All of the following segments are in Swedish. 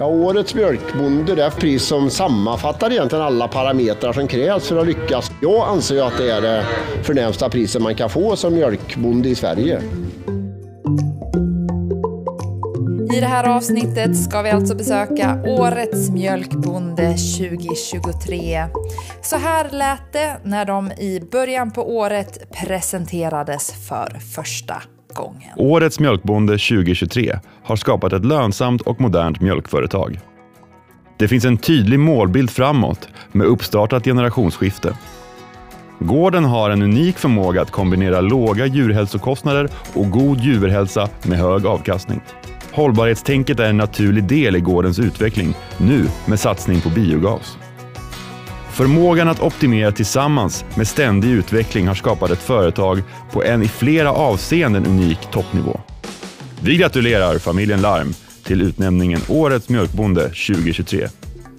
Ja, årets mjölkbonde det är ett pris som sammanfattar egentligen alla parametrar som krävs för att lyckas. Jag anser ju att det är det förnämsta priset man kan få som mjölkbonde i Sverige. I det här avsnittet ska vi alltså besöka Årets mjölkbonde 2023. Så här lät det när de i början på året presenterades för första gången. Årets mjölkbonde 2023 har skapat ett lönsamt och modernt mjölkföretag. Det finns en tydlig målbild framåt med uppstartat generationsskifte. Gården har en unik förmåga att kombinera låga djurhälsokostnader och god djurhälsa med hög avkastning. Hållbarhetstänket är en naturlig del i gårdens utveckling, nu med satsning på biogas. Förmågan att optimera tillsammans med ständig utveckling har skapat ett företag på en i flera avseenden unik toppnivå. Vi gratulerar familjen Larm till utnämningen Årets mjölkbonde 2023.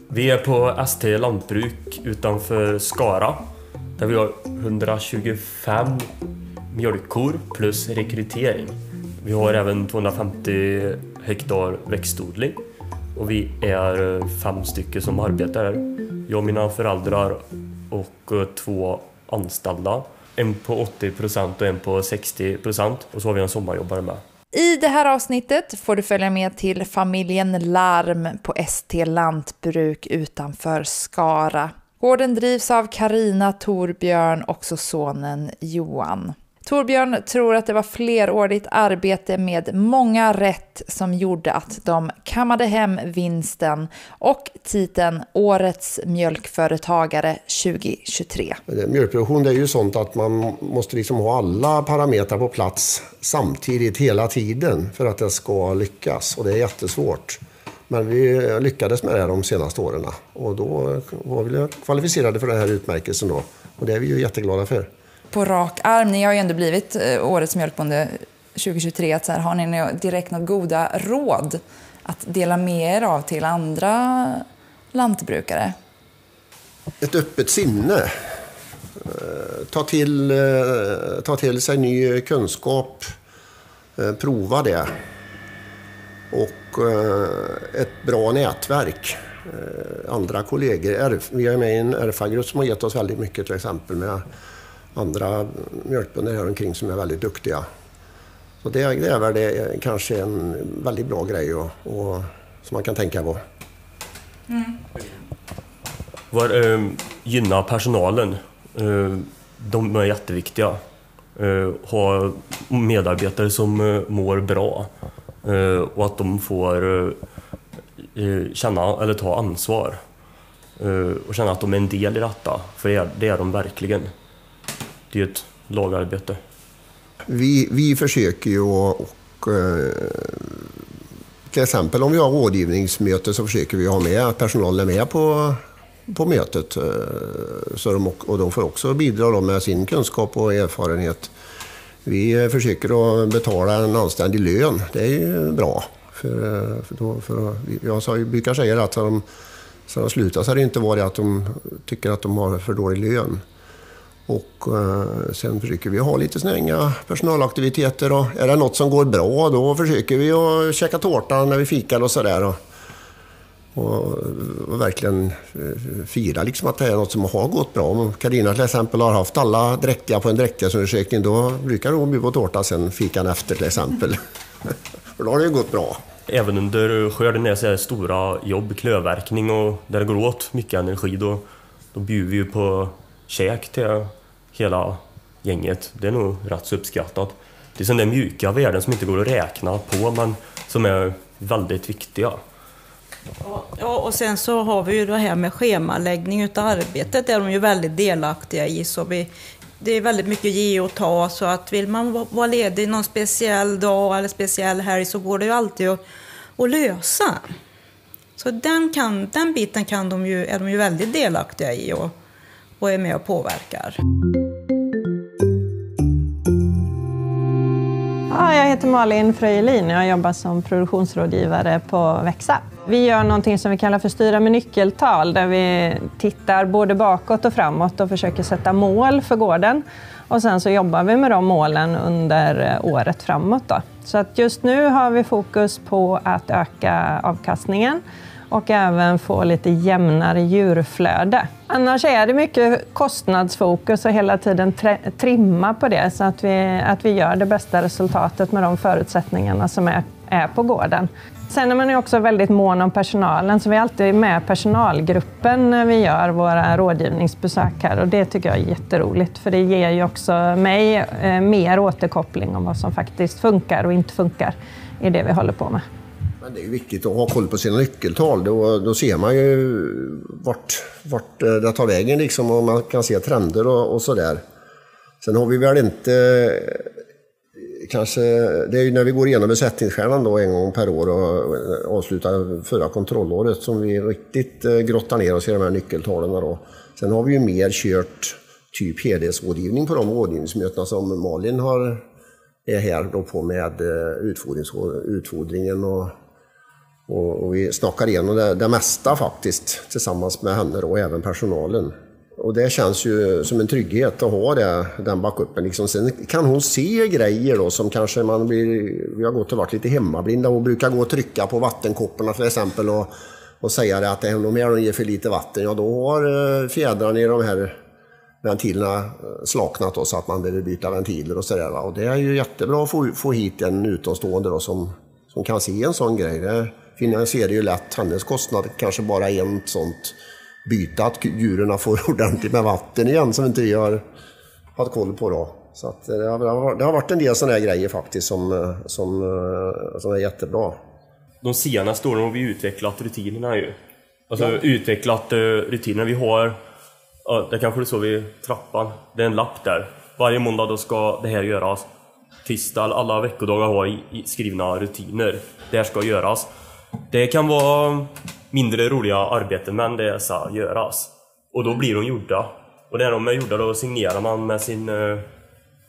Vi är på ST Lantbruk utanför Skara där vi har 125 mjölkkor plus rekrytering. Vi har även 250 hektar växtodling och vi är fem stycken som arbetar här. Jag och mina föräldrar och eh, två anställda. En på 80 procent och en på 60 procent och så har vi en sommarjobbare med. I det här avsnittet får du följa med till familjen Larm på ST Lantbruk utanför Skara. Gården drivs av Karina Torbjörn och så sonen Johan. Torbjörn tror att det var flerårigt arbete med många rätt som gjorde att de kammade hem vinsten och titeln Årets mjölkföretagare 2023. Mjölkproduktion det är ju sånt att man måste liksom ha alla parametrar på plats samtidigt hela tiden för att det ska lyckas och det är jättesvårt. Men vi lyckades med det de senaste åren och då var vi kvalificerade för den här utmärkelsen då. Och det är vi ju jätteglada för på rak arm, ni har ju ändå blivit eh, årets mjölkbonde 2023, att så här, har ni direkt några goda råd att dela med er av till andra lantbrukare? Ett öppet sinne. Eh, ta till, eh, ta till sig ny kunskap. Prova det. Och ett bra nätverk. Andra kollegor. Vi är med i en RFA-grupp som har gett oss väldigt mycket till exempel med andra mjölkbönder här omkring som är väldigt duktiga. Så det, det är väl det, kanske en väldigt bra grej och, och som man kan tänka på. Mm. Var, eh, gynna personalen. Eh, de är jätteviktiga. Eh, ha medarbetare som eh, mår bra ehm, och att de får eh, eh, känna eller ta ansvar ehm, och känna att de är en del i detta. För det är, det är de verkligen det är ett lagarbete. Vi, vi försöker ju och, och till exempel om vi har rådgivningsmöte så försöker vi ha med att personalen är med på, på mötet. Eh, så de, och de får också bidra med sin kunskap och erfarenhet. Vi försöker att betala en anständig lön. Det är ju bra. För, eh, för, då, för jag brukar säga att så de, så de slutar så har det inte varit att de tycker att de har för dålig lön. Och eh, sen försöker vi ha lite snänga personalaktiviteter. Och är det något som går bra då försöker vi att käka tårta när vi fikar och sådär. Och, och, och, verkligen eh, fira liksom att det är något som har gått bra. Om Carina till exempel har haft alla dräktiga på en dräktighetsundersökning då brukar hon bjuda på tårta sen fikan efter till exempel. För då har det ju gått bra. Även under skörden är det stora jobb, klövverkning och där det går åt mycket energi då, då bjuder vi ju på käk till hela gänget. Det är nog rätt så uppskattat. Det är sådana mjuka värden som inte går att räkna på men som är väldigt viktiga. Ja, och sen så har vi ju det här med schemaläggning utav arbetet, det är de ju väldigt delaktiga i. Så vi, det är väldigt mycket ge och ta, så att vill man vara ledig någon speciell dag eller speciell helg så går det ju alltid att, att lösa. Så den, kan, den biten kan de ju, är de ju väldigt delaktiga i och, och är med och påverkar. Heter Malin Fröjelin och jag jobbar som produktionsrådgivare på Växa. Vi gör någonting som vi kallar för styra med nyckeltal där vi tittar både bakåt och framåt och försöker sätta mål för gården. Och sen så jobbar vi med de målen under eh, året framåt. Då. Så att just nu har vi fokus på att öka avkastningen och även få lite jämnare djurflöde. Annars är det mycket kostnadsfokus och hela tiden trimma på det så att vi, att vi gör det bästa resultatet med de förutsättningarna som är, är på gården. Sen är man ju också väldigt mån om personalen, så vi är alltid med personalgruppen när vi gör våra rådgivningsbesök här och det tycker jag är jätteroligt för det ger ju också mig eh, mer återkoppling om vad som faktiskt funkar och inte funkar i det vi håller på med. Men det är ju viktigt att ha koll på sina nyckeltal. Då, då ser man ju vart, vart eh, det tar vägen liksom och man kan se trender och, och sådär. Sen har vi väl inte eh, kanske, det är ju när vi går igenom besättningsstjärnan då en gång per år och eh, avslutar förra kontrollåret som vi riktigt grottar ner oss i de här nyckeltalen. Då. Sen har vi ju mer kört typ helhetsrådgivning på de rådgivningsmötena som Malin har, är här då på med utfodringen och och, och vi snackar igenom det, det mesta faktiskt tillsammans med henne och även personalen. Och det känns ju som en trygghet att ha det, den backupen. Liksom. Sen kan hon se grejer då som kanske man blir... Vi har gått och varit lite hemmablinda och brukar gå och trycka på vattenkopporna till exempel och, och säga det att om de ger för lite vatten, ja då har eh, fjädrarna i de här ventilerna eh, slaknat då, så att man behöver byta ventiler och sådär. Och det är ju jättebra att få, få hit en utomstående då, som, som kan se en sån grej. Det, finansierar ju lätt hennes kostnad, kanske bara en sånt byte, att djuren får ordentligt med vatten igen som inte vi har haft koll på. Då. Så att det, har, det har varit en del sådana här grejer faktiskt som, som, som är jättebra. De senaste åren har vi utvecklat rutinerna ju. Alltså ja. utvecklat rutinerna. Vi har, det kanske du såg vid trappan, det är en lapp där. Varje måndag då ska det här göras. Tisdag, alla veckodagar har skrivna rutiner. Det här ska göras. Det kan vara mindre roliga arbeten men det ska göras. Och då blir de gjorda. Och när de är gjorda då signerar man med, sin, eh,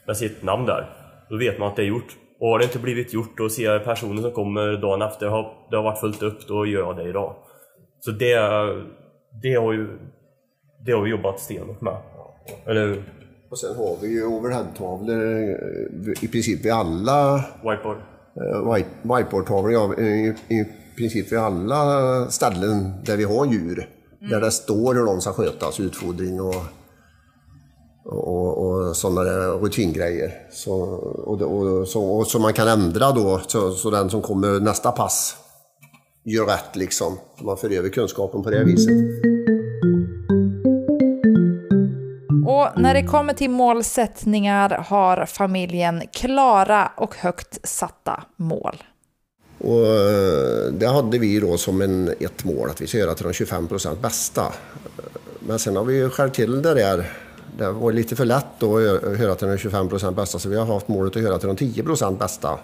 med sitt namn där. Då vet man att det är gjort. Och har det inte blivit gjort då ser personen som kommer dagen efter, det har varit fullt upp, då gör jag det idag. Så det, det har ju det har vi jobbat stenhårt med. Eller Och sen har vi ju overheadtavlor eh, i princip vid alla Whiteboard. Eh, whiteboardtavlor ja, i, i princip vid alla ställen där vi har djur. Mm. Där det står hur de ska skötas, utfodring och, och, och sådana rutingrejer. Så, och, och, så, och så man kan ändra då, så, så den som kommer nästa pass gör rätt liksom. Man för över kunskapen på det viset. Och när det kommer till målsättningar har familjen klara och högt satta mål. Och eh, det hade vi då som en, ett mål, att vi ska göra till de 25 procent bästa. Eh, men sen har vi skärpt till det där. Det var lite för lätt då att höra till de 25 procent bästa, så vi har haft målet att höra till de 10 procent bästa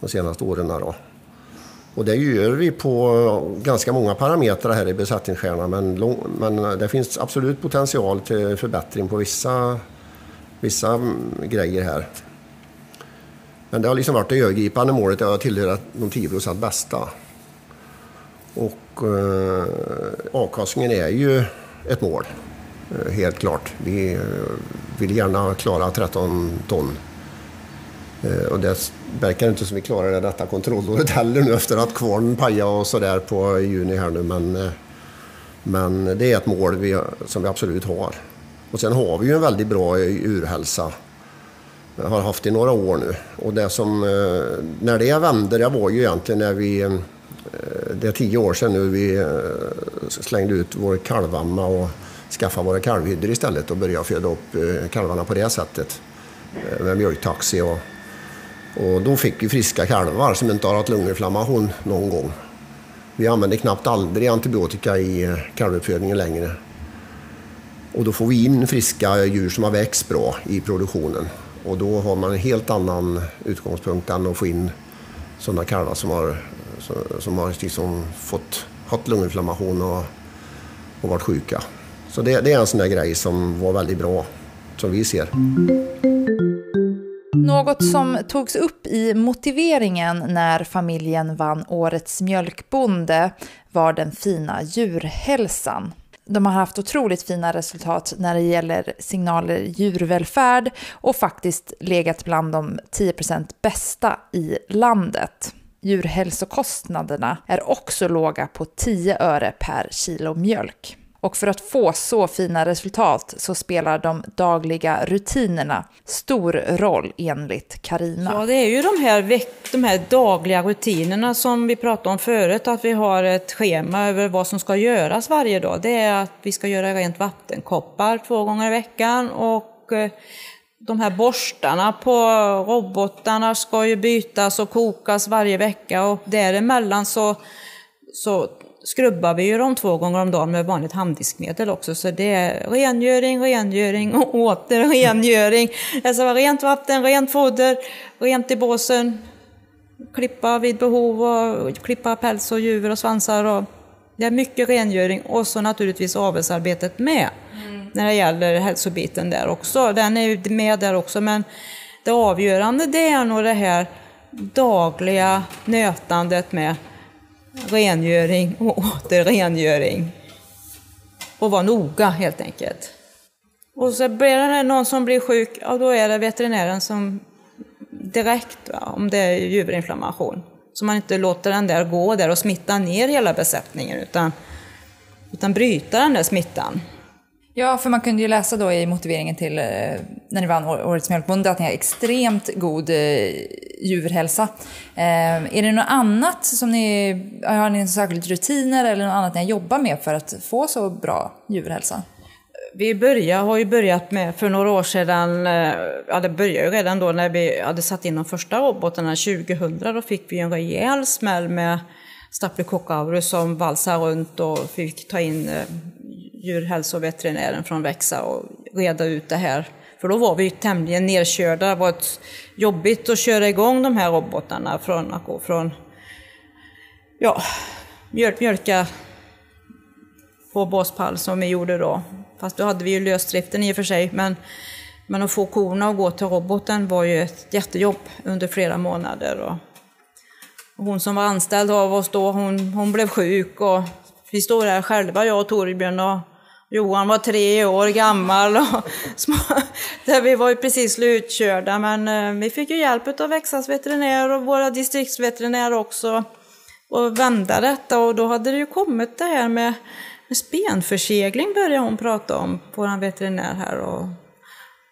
de senaste åren. Då. Och det gör vi på ganska många parametrar här i besättningsstjärnan, men, men eh, det finns absolut potential till förbättring på vissa, vissa mm, grejer här. Men det har liksom varit det övergripande målet att tillhöra de 10 procent bästa. Och eh, avkastningen är ju ett mål, eh, helt klart. Vi eh, vill gärna klara 13 ton. Eh, och det verkar inte som vi klarar det detta kontrollåret heller nu efter att kvarnen pajade och sådär på juni här nu. Men, eh, men det är ett mål vi, som vi absolut har. Och sen har vi ju en väldigt bra urhälsa har haft i några år nu. Och det som, eh, när det vände, det var ju egentligen när vi, eh, det är tio år sedan nu vi eh, slängde ut vår kalvamma och skaffade våra kalvhyddor istället och började föda upp kalvarna på det sättet. Med mjölktaxi och, och då fick vi friska kalvar som inte har haft lunginflammation någon gång. Vi använder knappt aldrig antibiotika i kalvuppfödningen längre. Och då får vi in friska djur som har växt bra i produktionen. Och då har man en helt annan utgångspunkt än att få in sådana kalvar som har, som har liksom fått haft lunginflammation och, och varit sjuka. Så det, det, är en sån där grej som var väldigt bra, som vi ser. Något som togs upp i motiveringen när familjen vann Årets mjölkbonde var den fina djurhälsan. De har haft otroligt fina resultat när det gäller signaler djurvälfärd och faktiskt legat bland de 10% bästa i landet. Djurhälsokostnaderna är också låga på 10 öre per kilo mjölk. Och för att få så fina resultat så spelar de dagliga rutinerna stor roll enligt Karina. Ja, det är ju de här, de här dagliga rutinerna som vi pratade om förut, att vi har ett schema över vad som ska göras varje dag. Det är att vi ska göra rent vattenkoppar två gånger i veckan och eh, de här borstarna på robotarna ska ju bytas och kokas varje vecka och däremellan så, så skrubbar vi ju dem två gånger om dagen med vanligt handdiskmedel också. Så det är rengöring, rengöring och åter rengöring. Vara rent vatten, rent foder, rent i båsen, klippa vid behov och klippa päls och djur och svansar. Och det är mycket rengöring och så naturligtvis avelsarbetet med. Mm. När det gäller hälsobiten där också. Den är ju med där också men det avgörande det är nog det här dagliga nötandet med rengöring och åter rengöring. Och vara noga helt enkelt. Och så blir det någon som blir sjuk, ja då är det veterinären som direkt, va, om det är juverinflammation. Så man inte låter den där gå där och smitta ner hela besättningen utan, utan bryta den där smittan. Ja, för man kunde ju läsa då i motiveringen till eh, när ni vann Årets mjölkbonde att ni har extremt god eh, djurhälsa. Eh, är det något annat som ni, har ni särskilt rutiner eller något annat ni jobbar med för att få så bra djurhälsa? Vi börjar, har ju börjat med, för några år sedan, eh, ja det började ju redan då när vi hade satt in de första robotarna 2000, då fick vi en rejäl smäll med Staphylococcus som valsade runt och fick ta in eh, djurhälsoveterinären från Växa och reda ut det här. För då var vi tämligen nedkörda. Det var jobbigt att köra igång de här robotarna från att gå från ja, mjölka på baspall som vi gjorde då. Fast då hade vi ju lösdriften i och för sig. Men, men att få korna att gå till roboten var ju ett jättejobb under flera månader. Och, och hon som var anställd av oss då, hon, hon blev sjuk och vi står här själva, jag och Torbjörn och Johan var tre år gammal. Och små, där vi var ju precis slutkörda men eh, vi fick ju hjälp av Växas veterinär och våra distriktsveterinärer också och vända detta och då hade det ju kommit det här med, med spenförsegling började hon prata om, vår veterinär här. Och,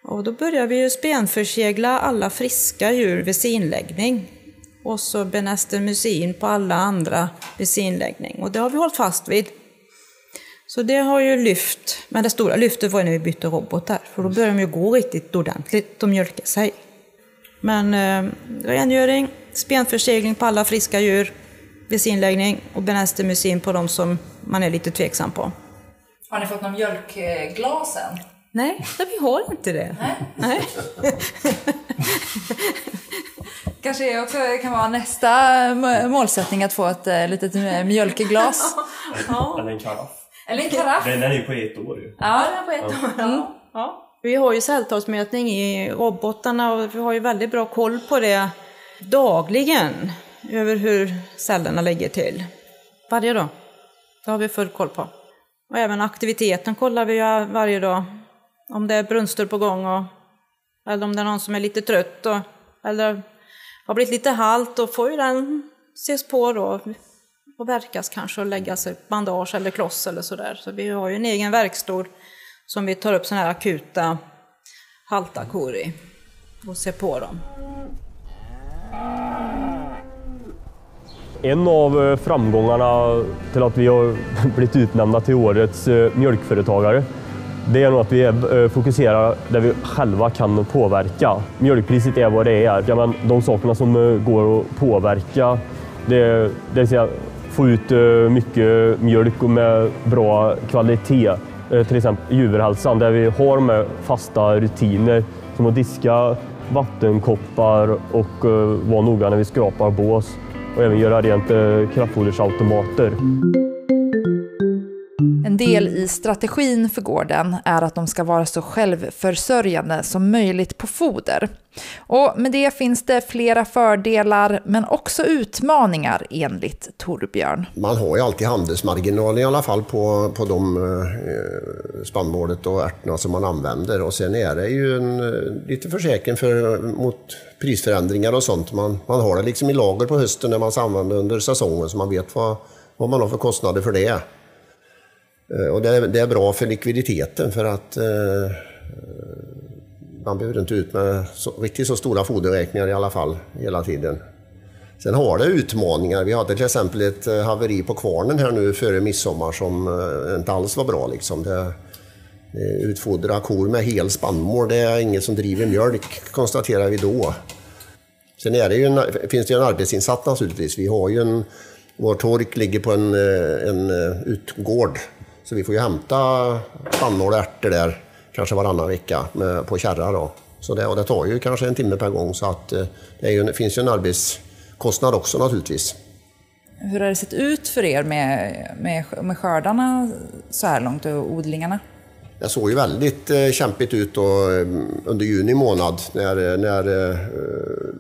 och då började vi ju spenförsegla alla friska djur vid sinläggning. Och så benestermusin på alla andra vid sinläggning. Och det har vi hållit fast vid. Så det har ju lyft, men det stora lyftet var när vi bytte robotar, för då började de ju gå riktigt ordentligt och mjölka sig. Men eh, rengöring, spenförsegling på alla friska djur, besinläggning och benestermusin på de som man är lite tveksam på. Har ni fått någon mjölkglas än? Nej, vi har inte det. Nej. Nej. Kanske också kan vara nästa målsättning att få ett eh, litet mjölkglas. ja. Eller en karaff. Eller en karaff. Den är ju på ett år ju. Ja, den är på ett år. Ja. Mm. Ja. Vi har ju celltalsmätning i robotarna och vi har ju väldigt bra koll på det dagligen. Över hur cellerna ligger till. Varje dag. Det har vi full koll på. Och även aktiviteten kollar vi varje dag. Om det är brunster på gång och, eller om det är någon som är lite trött och, eller har blivit lite halt, då får ju den ses på då och verkas kanske och läggas ett bandage eller kloss eller sådär. Så vi har ju en egen verkstad som vi tar upp sådana här akuta halta kor i och ser på dem. En av eh, framgångarna till att vi har blivit utnämnda till årets eh, mjölkföretagare det är nog att vi eh, fokuserar där vi själva kan påverka. Mjölkpriset är vad det är. Ja, men de sakerna som går att påverka, det, det vill säga få ut eh, mycket mjölk med bra kvalitet. Eh, till exempel djurhälsan där vi har med fasta rutiner. Som att diska vattenkoppar och eh, vara noga när vi skrapar bås. Och även göra rent kraftfodersautomater del i strategin för gården är att de ska vara så självförsörjande som möjligt på foder. Och med det finns det flera fördelar men också utmaningar enligt Torbjörn. Man har ju alltid handelsmarginal i alla fall på, på de eh, spannmålet och ärtorna som man använder och sen är det ju en, eh, lite försäkring för, mot prisförändringar och sånt. Man, man har det liksom i lager på hösten när man ska använda under säsongen så man vet vad, vad man har för kostnader för det. Eh, och det, det är bra för likviditeten för att eh, man behöver inte ut med så, riktigt så stora foderräkningar i alla fall hela tiden. Sen har det utmaningar. Vi hade till exempel ett eh, haveri på kvarnen här nu före midsommar som eh, inte alls var bra. Liksom. Det, eh, utfodra kor med hel spannmål, det är inget som driver mjölk, konstaterar vi då. Sen är det ju en, finns det ju en arbetsinsats naturligtvis. Vi har ju en, vår tork ligger på en, en utgård, så vi får ju hämta spannmål och ärtor där kanske varannan vecka med, på kärra. Då. Så det, och det tar ju kanske en timme per gång så att eh, det, ju, finns ju en arbetskostnad också naturligtvis. Hur har det sett ut för er med, med, med skördarna så här långt och odlingarna? Det såg ju väldigt eh, kämpigt ut då, eh, under juni månad. När, när, eh,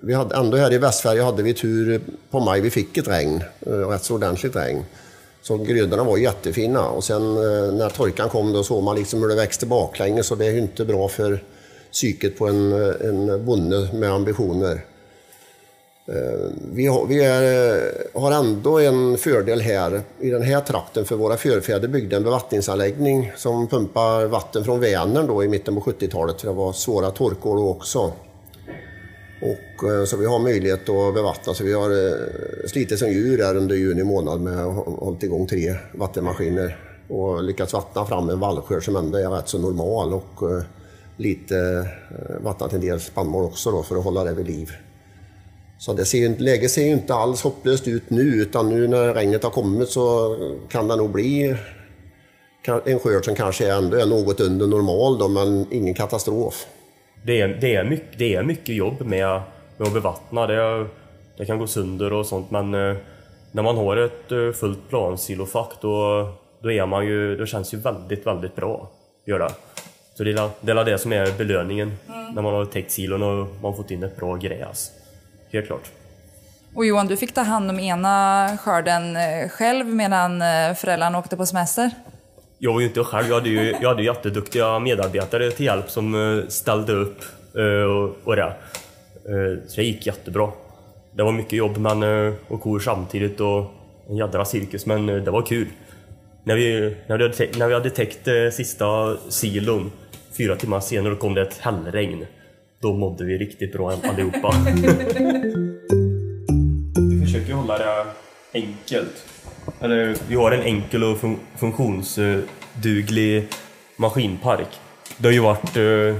vi hade, ändå här i Västsverige hade vi tur på maj. Vi fick ett regn, eh, rätt så ordentligt regn. Så grödorna var jättefina och sen eh, när torkan kom då såg man liksom hur det växte baklänges och det är ju inte bra för psyket på en, eh, en bonde med ambitioner. Eh, vi, har, vi är, har ändå en fördel här i den här trakten för våra förfäder byggde en bevattningsanläggning som pumpar vatten från Vänern då i mitten på 70-talet. för Det var svåra torkår då också. Och, eh, så vi har möjlighet att bevattna. Så vi har eh, slitit som djur här under juni månad med att hållit igång tre vattenmaskiner och lyckats vattna fram en vallskörd som ändå är rätt så normal och eh, lite vattnat en del spannmål också då för att hålla det vid liv. Så det ser, läget ser ju inte alls hopplöst ut nu utan nu när regnet har kommit så kan det nog bli en skörd som kanske ändå är något under normal då, men ingen katastrof det är, det är, mycket, det är mycket jobb med, med att bevattna. Det, det kan gå sönder och sånt men eh, när man har ett eh, fullt plansilofack då, då, är man ju, då känns det ju väldigt, väldigt bra. Gör det. Så det är, det är det som är belöningen mm. när man har täckt silon och man fått in ett bra gräs. Helt klart. Och Johan, du fick ta hand om ena skörden eh, själv medan föräldrarna åkte på semester? Jag var ju inte själv, jag hade ju jag hade jätteduktiga medarbetare till hjälp som eh, ställde upp eh, och, och det. Eh, så det gick jättebra. Det var mycket jobb men, och kor samtidigt och en jädra cirkus, men det var kul. När vi, när vi, hade, när vi hade täckt sista silon, fyra timmar senare, kom det ett hällregn. Då mådde vi riktigt bra allihopa. vi försöker hålla det enkelt. Eller vi har en enkel och fun funktionsduglig maskinpark. Det har ju varit, eh,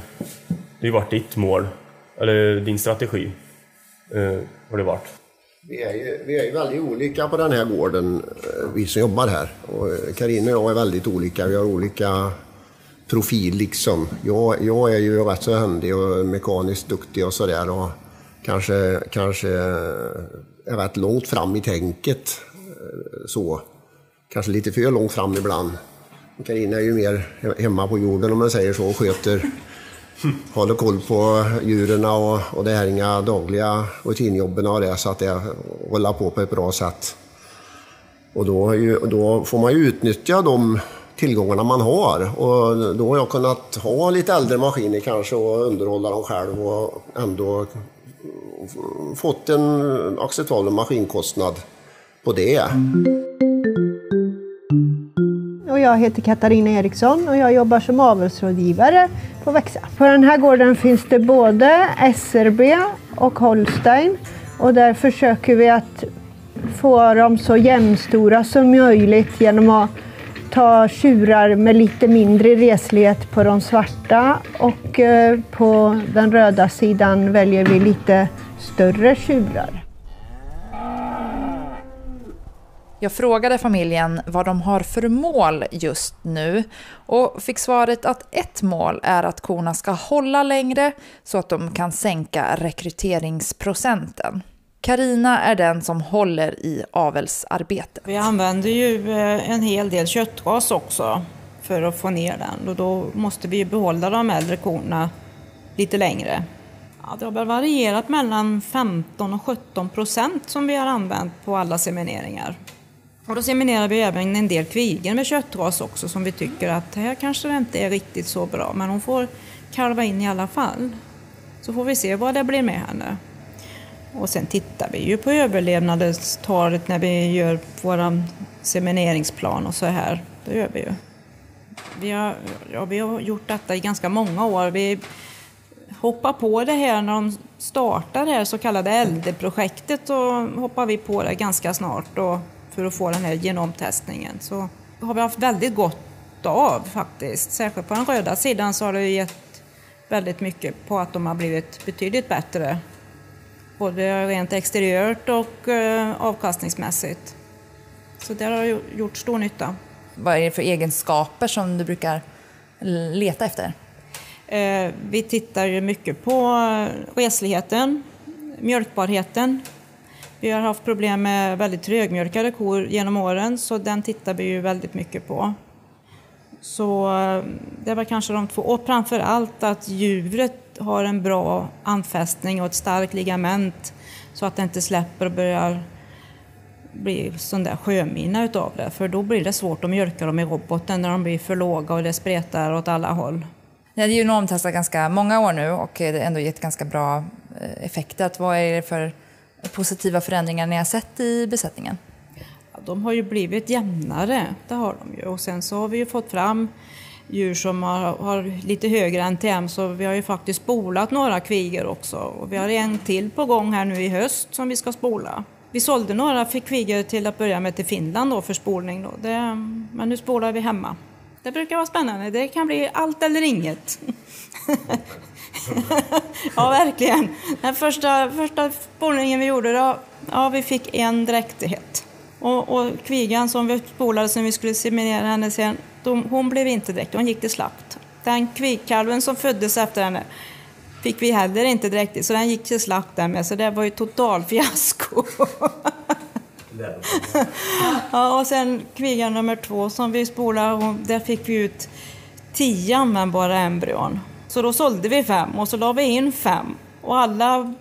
det har varit ditt mål, eller din strategi. Eh, har det varit. Vi är, ju, vi är ju väldigt olika på den här gården, eh, vi som jobbar här. Karin och jag är väldigt olika. Vi har olika profil liksom. Jag, jag är ju rätt så händig och mekaniskt duktig och sådär. kanske, kanske är rätt långt fram i tänket så. Kanske lite för långt fram ibland. Carina är ju mer hemma på jorden om man säger så och sköter, håller koll på djuren och, och det är inga dagliga rutinjobben och det så att det rullar på på ett bra sätt. Och då, ju, då får man ju utnyttja de tillgångarna man har. Och då har jag kunnat ha lite äldre maskiner kanske och underhålla dem själv och ändå fått en acceptabel maskinkostnad på det. Och jag heter Katarina Eriksson och jag jobbar som avelsrådgivare på Växa. På den här gården finns det både SRB och Holstein och där försöker vi att få dem så jämnstora som möjligt genom att ta tjurar med lite mindre reslighet på de svarta och eh, på den röda sidan väljer vi lite större tjurar. Jag frågade familjen vad de har för mål just nu och fick svaret att ett mål är att korna ska hålla längre så att de kan sänka rekryteringsprocenten. Karina är den som håller i avelsarbetet. Vi använder ju eh, en hel del köttgas också för att få ner den och då måste vi behålla de äldre korna lite längre. Ja, det har väl varierat mellan 15 och 17 procent som vi har använt på alla semineringar. Och då seminerar vi även en del kvigor med köttras också som vi tycker att här kanske det inte är riktigt så bra men hon får kalva in i alla fall. Så får vi se vad det blir med henne. Och sen tittar vi ju på överlevnadstalet när vi gör vår semineringsplan och så här. Det gör vi ju. Vi har, ja, vi har gjort detta i ganska många år. Vi hoppar på det här när de startar det här så kallade äldreprojektet och hoppar vi på det ganska snart Och för att få den här genomtestningen. Så har vi haft väldigt gott av faktiskt. Särskilt på den röda sidan så har det gett väldigt mycket på att de har blivit betydligt bättre. Både rent exteriört och eh, avkastningsmässigt. Så det har gjort stor nytta. Vad är det för egenskaper som du brukar leta efter? Eh, vi tittar ju mycket på resligheten, mjölkbarheten. Vi har haft problem med väldigt trögmjölkade kor genom åren så den tittar vi ju väldigt mycket på. Så eh, det var kanske de två. Och framför allt att djuret har en bra anfästning och ett starkt ligament så att det inte släpper och börjar bli sån där sjömina utav det. För då blir det svårt att mjölka dem i roboten när de blir för låga och det spretar åt alla håll. Ni hade ju normtestat ganska många år nu och det ändå gett ganska bra eh, effekter. Vad är det för positiva förändringar ni har sett i besättningen? Ja, de har ju blivit jämnare, det har de ju. Och sen så har vi ju fått fram djur som har, har, lite högre NTM så vi har ju faktiskt spolat några kvigor också. Och vi har en till på gång här nu i höst som vi ska spola. Vi sålde några kvigor till att börja med till Finland då för spolning då. Det, men nu spolar vi hemma. Det brukar vara spännande. Det kan bli allt eller inget. ja, verkligen. Den första, första spolningen vi gjorde, då, ja, vi fick en dräktighet. Och, och kvigan som vi spolade som vi skulle seminera henne sen, de, hon blev inte dräktig, hon gick till slakt. Den kvigkalven som föddes efter henne fick vi heller inte dräktig, så den gick till slakt där med, så det var ju total fiasko. ja, och sen kvigan nummer två som vi spolade, där fick vi ut tio användbara embryon. Så då sålde vi fem och så la vi in fem. Och alla,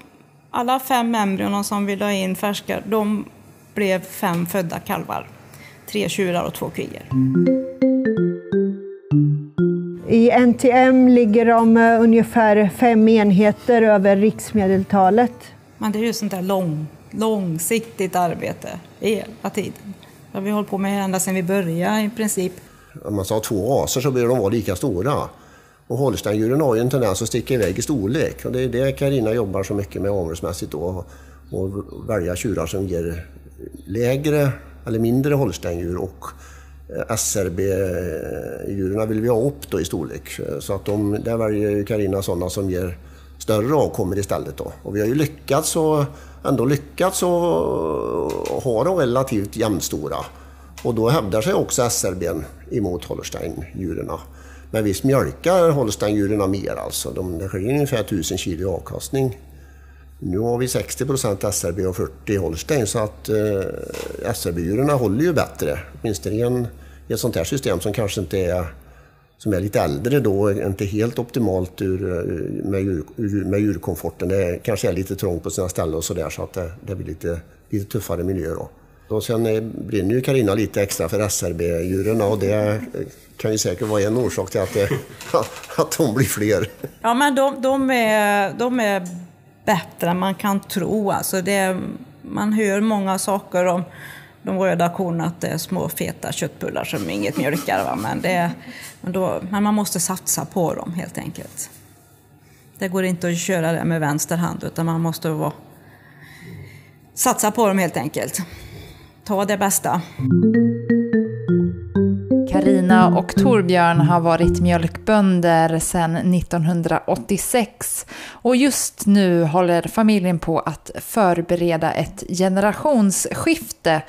alla fem embryon som vi la in färska, de blev fem födda kalvar. Tre tjurar och två kvigor. I NTM ligger de ungefär fem enheter över riksmedeltalet. Men det är ju sånt där lång, långsiktigt arbete hela tiden. Det har vi hållit på med ända sedan vi började i princip. Om man sa två raser så bör de vara lika stora. Och holsteindjuren har ju en tendens att sticka iväg i storlek och det är det Karina jobbar så mycket med avelsmässigt då. Och välja tjurar som ger lägre eller mindre holsteindjur och eh, SRB-djuren vill vi ha upp då i storlek. Så att de, där väljer Karina sådana som ger större avkommor istället. Då. Och vi har ju lyckats och, ändå lyckats att eh, ha dem relativt jämnstora. Och då hävdar sig också SRB emot holsteindjuren. Men visst mjölkar Holsteindjuren mer alltså. De, det skiljer ungefär 1000 kilo i avkastning. Nu har vi 60 procent SRB och 40 Holstein så att eh, SRB-djuren håller ju bättre. Åtminstone i, en, i ett sånt här system som kanske inte är som är lite äldre då, inte helt optimalt ur, eh, med, djur, med djurkomforten. Det kanske är lite trångt på sina ställen och sådär så att det, det blir lite, lite tuffare miljö då. Och sen eh, brinner ju Karina lite extra för SRB-djuren och det kan ju säkert vara en orsak till att, det, att de blir fler. Ja, men de, de, är, de är bättre än man kan tro. Alltså det, man hör många saker om de röda korna att det är små feta köttbullar som inget mjölkar. Va? Men, det, men, då, men man måste satsa på dem helt enkelt. Det går inte att köra det med vänster hand utan man måste vara, satsa på dem helt enkelt. Ta det bästa. Karina och Torbjörn har varit mjölkbönder sedan 1986 och just nu håller familjen på att förbereda ett generationsskifte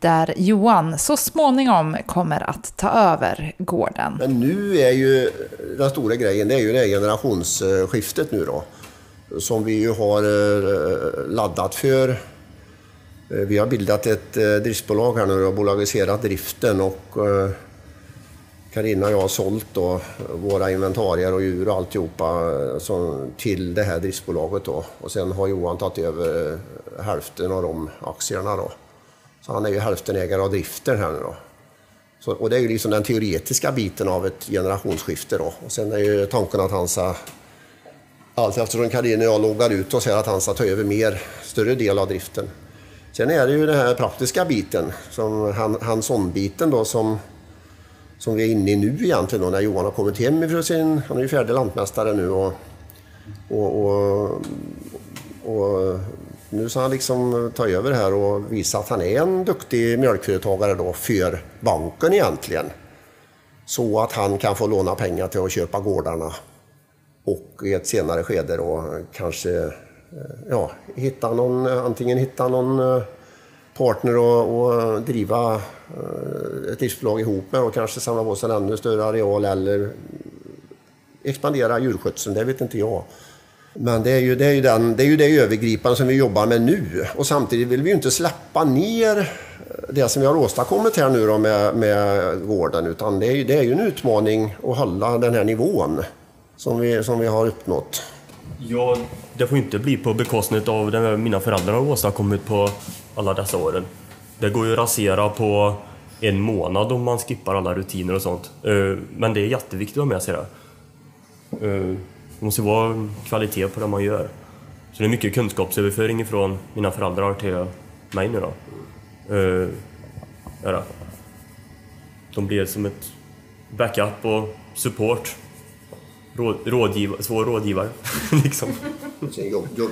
där Johan så småningom kommer att ta över gården. Men nu är ju den stora grejen, det är ju det generationsskiftet nu då. Som vi ju har eh, laddat för. Eh, vi har bildat ett eh, driftsbolag här nu och bolagiserat driften och eh, Carina och jag har sålt då våra inventarier och djur och alltihopa till det här driftsbolaget då. Och sen har Johan tagit över hälften av de aktierna då. Så han är ju hälftenägare av driften här nu då. Så, och det är ju liksom den teoretiska biten av ett generationsskifte då. Och sen är ju tanken att han ska, allt eftersom Karin och jag loggar ut och säger att han ska ta över mer, större del av driften. Sen är det ju den här praktiska biten, som hands-on-biten då som, som vi är inne i nu egentligen då när Johan har kommit hem ifrån sin, han är ju färdig lantmästare nu och, och, och, och nu ska han liksom ta över här och visa att han är en duktig mjölkföretagare då för banken egentligen. Så att han kan få låna pengar till att köpa gårdarna och i ett senare skede då kanske Eh, ja, hitta någon, eh, antingen hitta någon eh, partner och, och driva ett livsbolag ihop med och kanske samla på sig en ännu större areal eller expandera djurskötseln, det vet inte jag. Men det är, ju, det, är ju den, det är ju det övergripande som vi jobbar med nu. Och samtidigt vill vi ju inte släppa ner det som vi har åstadkommit här nu då med, med gården. Utan det är, ju, det är ju en utmaning att hålla den här nivån som vi, som vi har uppnått. Ja, det får inte bli på bekostnad av det mina föräldrar har åstadkommit på alla dessa åren. Det går ju att rasera på en månad om man skippar alla rutiner och sånt. Eh, men det är jätteviktigt att ha med sig det. Eh, det måste vara kvalitet på det man gör. Så det är mycket kunskapsöverföring från mina föräldrar till mig nu då. Eh, De blir som ett backup och support. Råd, rådgiv, svår rådgivare. liksom.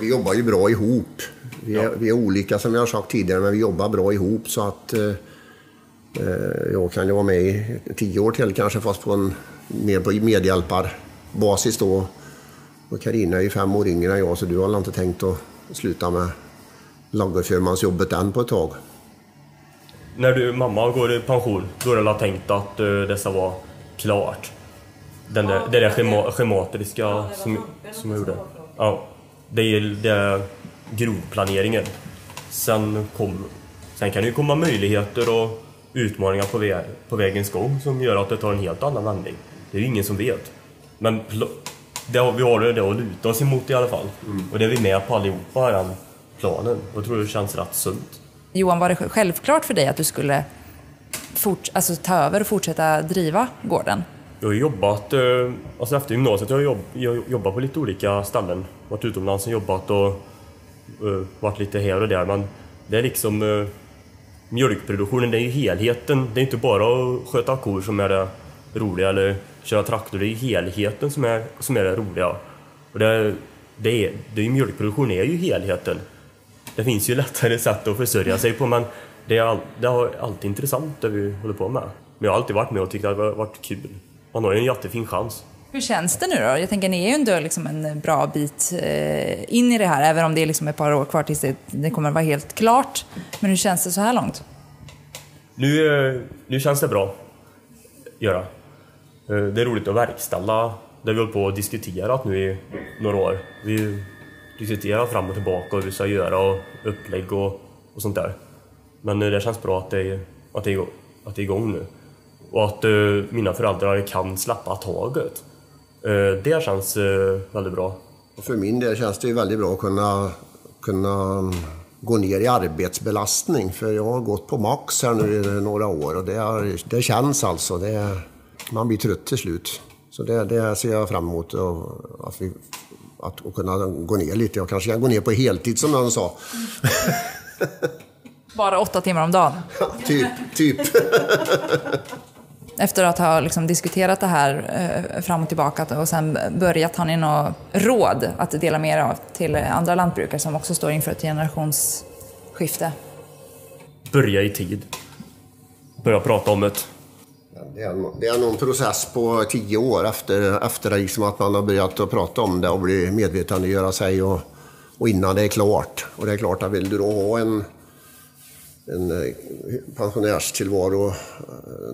Vi jobbar ju bra ihop. Vi är, ja. vi är, olika som jag har sagt tidigare, men vi jobbar bra ihop så att eh, eh jag kan ju vara med i tio år till kanske, fast på en mer på medhjälparbasis då. Och Carina är ju fem år yngre än jag så du har inte tänkt att sluta med lagerförmansjobbet än på ett tag? När du, mamma går i pension, då är det tänkt att uh, dessa var klart? Den där, det där schema, schematiska som, som jag gjorde. Ja, det är, det är grovplaneringen. Sen, kom, sen kan det ju komma möjligheter och utmaningar på, väg, på vägens gång som gör att det tar en helt annan vändning. Det är ju ingen som vet. Men det, vi har det att luta oss emot i alla fall. Mm. Och det är vi med på allihopa, den planen. Och jag tror det känns rätt sunt. Johan, var det självklart för dig att du skulle fort, alltså, ta över och fortsätta driva gården? Jag har jobbat, eh, alltså efter gymnasiet, jag har jobb, jag jobbat på lite olika ställen. Varit utomlands och jobbat och uh, varit lite här och där. Men det är liksom uh, mjölkproduktionen, det är ju helheten. Det är inte bara att sköta kor som är det roliga eller köra traktor, det är ju helheten som är, som är det roliga. Och det, det, är, det är mjölkproduktion är ju helheten. Det finns ju lättare sätt att försörja sig på men det är, all, det är alltid intressant det vi håller på med. Men jag har alltid varit med och tyckt att det har varit kul. Man har ju en jättefin chans. Hur känns det nu då? Jag tänker, ni är ju ändå liksom en bra bit eh, in i det här, även om det är liksom ett par år kvar tills det, det kommer att vara helt klart. Men hur känns det så här långt? Nu, eh, nu känns det bra. Göra. Eh, det är roligt att verkställa det vi hållit på och diskuterat nu i några år. Vi diskuterar fram och tillbaka och hur vi ska göra och upplägg och, och sånt där. Men det känns bra att det, är, att det, är, att det är igång nu. Och att uh, mina föräldrar kan släppa taget. Uh, det känns uh, väldigt bra. Och för min del känns det ju väldigt bra att kunna, kunna gå ner i arbetsbelastning. För jag har gått på max här nu i några år och det, är, det känns alltså. Det, man blir trött till slut. Så det, det ser jag fram emot. Att, vi, att, att kunna gå ner lite. Jag kanske kan gå ner på heltid som någon sa. Bara åtta timmar om dagen? typ. typ. Efter att ha liksom diskuterat det här eh, fram och tillbaka och sen börjat, har ni något råd att dela med er av till andra lantbrukare som också står inför ett generationsskifte? Börja i tid. Börja prata om det. Det är, det är någon process på tio år efter, efter liksom att man har börjat att prata om det och bli medvetandegöra sig och, och innan det är klart. Och det är klart att vill du då ha en, en eh, pensionärstillvaro eh,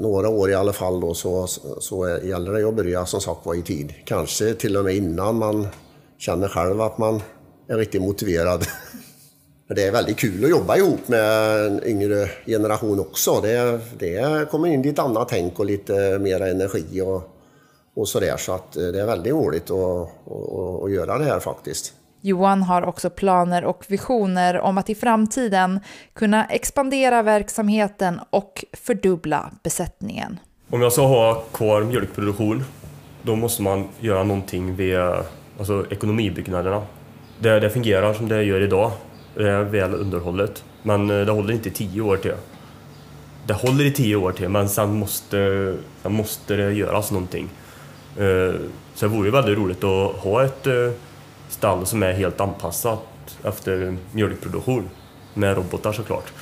några år i alla fall då, så, så gäller det att börja som sagt var i tid. Kanske till och med innan man känner själv att man är riktigt motiverad. Det är väldigt kul att jobba ihop med en yngre generation också. Det, det kommer in lite annat tänk och lite mer energi och, och sådär. Så att eh, det är väldigt roligt att, att, att göra det här faktiskt. Johan har också planer och visioner om att i framtiden kunna expandera verksamheten och fördubbla besättningen. Om jag ska ha kvar mjölkproduktion, då måste man göra någonting via alltså, ekonomibyggnaderna. Det, det fungerar som det gör idag, det är väl underhållet, men eh, det håller inte i tio år till. Det håller i tio år till, men sen måste, sen måste det göras någonting. Eh, så det vore väldigt roligt att ha ett eh, stall som är helt anpassat efter mjölkproduktion med robotar såklart.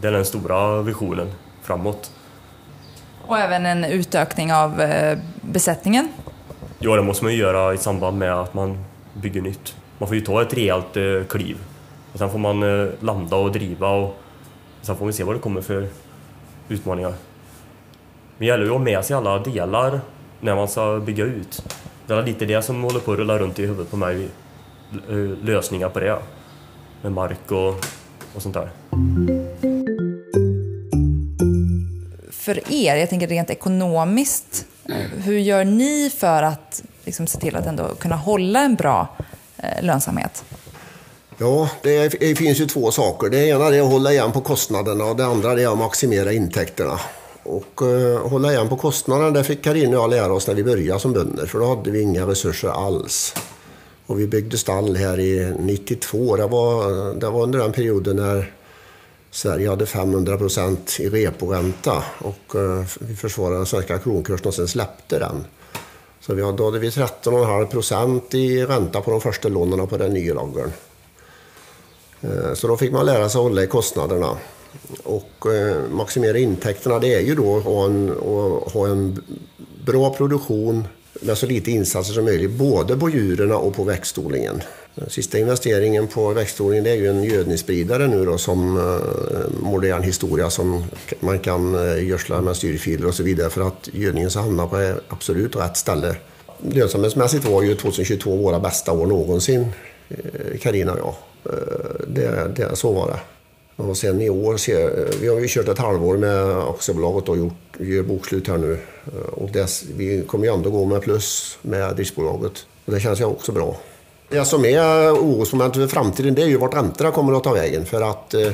Det är den stora visionen framåt. Och även en utökning av besättningen? Ja, det måste man ju göra i samband med att man bygger nytt. Man får ju ta ett rejält kliv. Och sen får man landa och driva och sen får vi se vad det kommer för utmaningar. Men det gäller ju att ha med sig alla delar när man ska bygga ut. Det är lite det som håller på att rulla runt i huvudet på mig. Lösningar på det. Med mark och, och sånt där. För er, jag tänker rent ekonomiskt, hur gör ni för att liksom, se till att ändå kunna hålla en bra eh, lönsamhet? Ja, det, det, finns ju två saker. Det ena är att hålla igen på kostnaderna och det andra är att maximera intäkterna. Och uh, hålla igen på kostnaderna, det fick Karin och jag lära oss när vi började som bönder, för då hade vi inga resurser alls. Och vi byggde stall här i 92. Det var, det var under den perioden när Sverige hade 500 procent i reporänta och uh, vi försvarade den svenska kronkursen och sen släppte den. Så vi hade, då hade vi 13,5 procent i ränta på de första lånen på den nya lagren. Uh, eh, så då fick man lära sig att hålla i kostnaderna. Och eh, maximera intäkterna det är ju då att ha en, att ha en bra produktion med så lite insatser som möjligt, både på djuren och på växtodlingen. Sista investeringen på växtodlingen det är ju en gödningsspridare nu då som eh, modern historia som man kan eh, gödsla med styrfiler och så vidare för att gödningen ska hamna på absolut rätt ställe. Lönsamhetsmässigt var ju 2022 våra bästa år någonsin, eh, Karina och jag. Eh, det, det, så var det. Och sen i år, eh, vi har ju kört ett halvår med aktiebolaget och gjort, gör bokslut här nu. Eh, och dess, vi kommer ju ändå gå med plus med driftsbolaget. Och det känns ju också bra. Det som är orosmomentet för framtiden det är ju vart räntorna kommer att ta vägen. För att eh,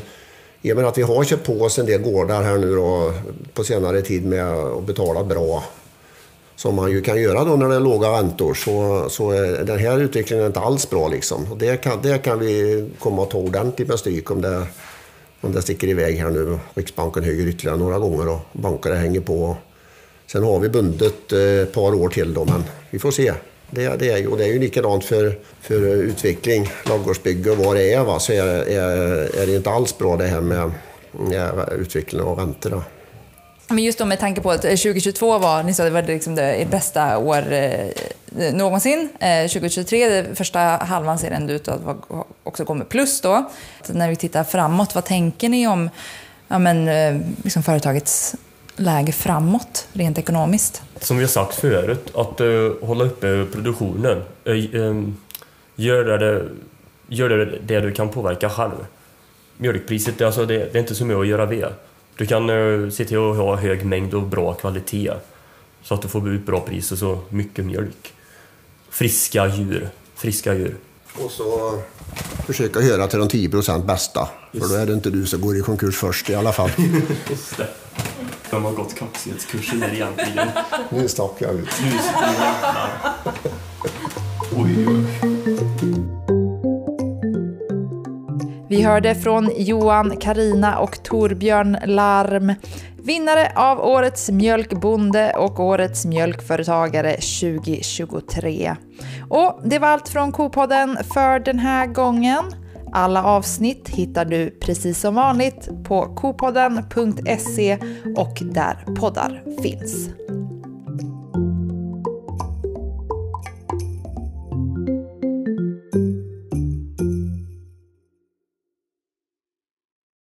i och med att vi har köpt på oss en del gårdar här nu då, på senare tid med att betala bra som man ju kan göra då när det är låga räntor så, så är den här utvecklingen inte alls bra. Liksom. Och det, kan, det kan vi komma att ta ordentligt med stryk om det men det sticker iväg här nu. Riksbanken höjer ytterligare några gånger och bankerna hänger på. Sen har vi bundet eh, ett par år till då, men vi får se. Det, det, är, ju, det är ju likadant för, för utveckling, ladugårdsbygge och vad det är. Va, så är, är, är det inte alls bra det här med, utvecklingen utveckling av räntor. Men just då med tanke på att eh, 2022 var, ni sa det var liksom det bästa år eh, någonsin. Eh, 2023, första halvan ser ändå ut att också gå med plus då. Så när vi tittar framåt, vad tänker ni om ja, men, eh, liksom företagets läge framåt, rent ekonomiskt? Som vi har sagt förut, att eh, hålla uppe produktionen. Eh, eh, gör det, gör det, det du kan påverka själv. Mjölkpriset, alltså det, det är inte så mycket att göra ved. Du kan uh, se till att ha hög mängd och bra kvalitet. Så att du får ut bra pris och så mycket mjölk. Friska djur. Friska djur. Och så försöka höra till de 10 procent bästa. Just. För då är det inte du som går i konkurs först i alla fall. Just det. De har gått kaxighetskursen där egentligen. Nu stack jag ut. Nu oj, oj. Vi hörde från Johan, Karina och Torbjörn Larm. Vinnare av Årets mjölkbonde och Årets mjölkföretagare 2023. Och det var allt från Kopodden för den här gången. Alla avsnitt hittar du precis som vanligt på kopodden.se och där poddar finns.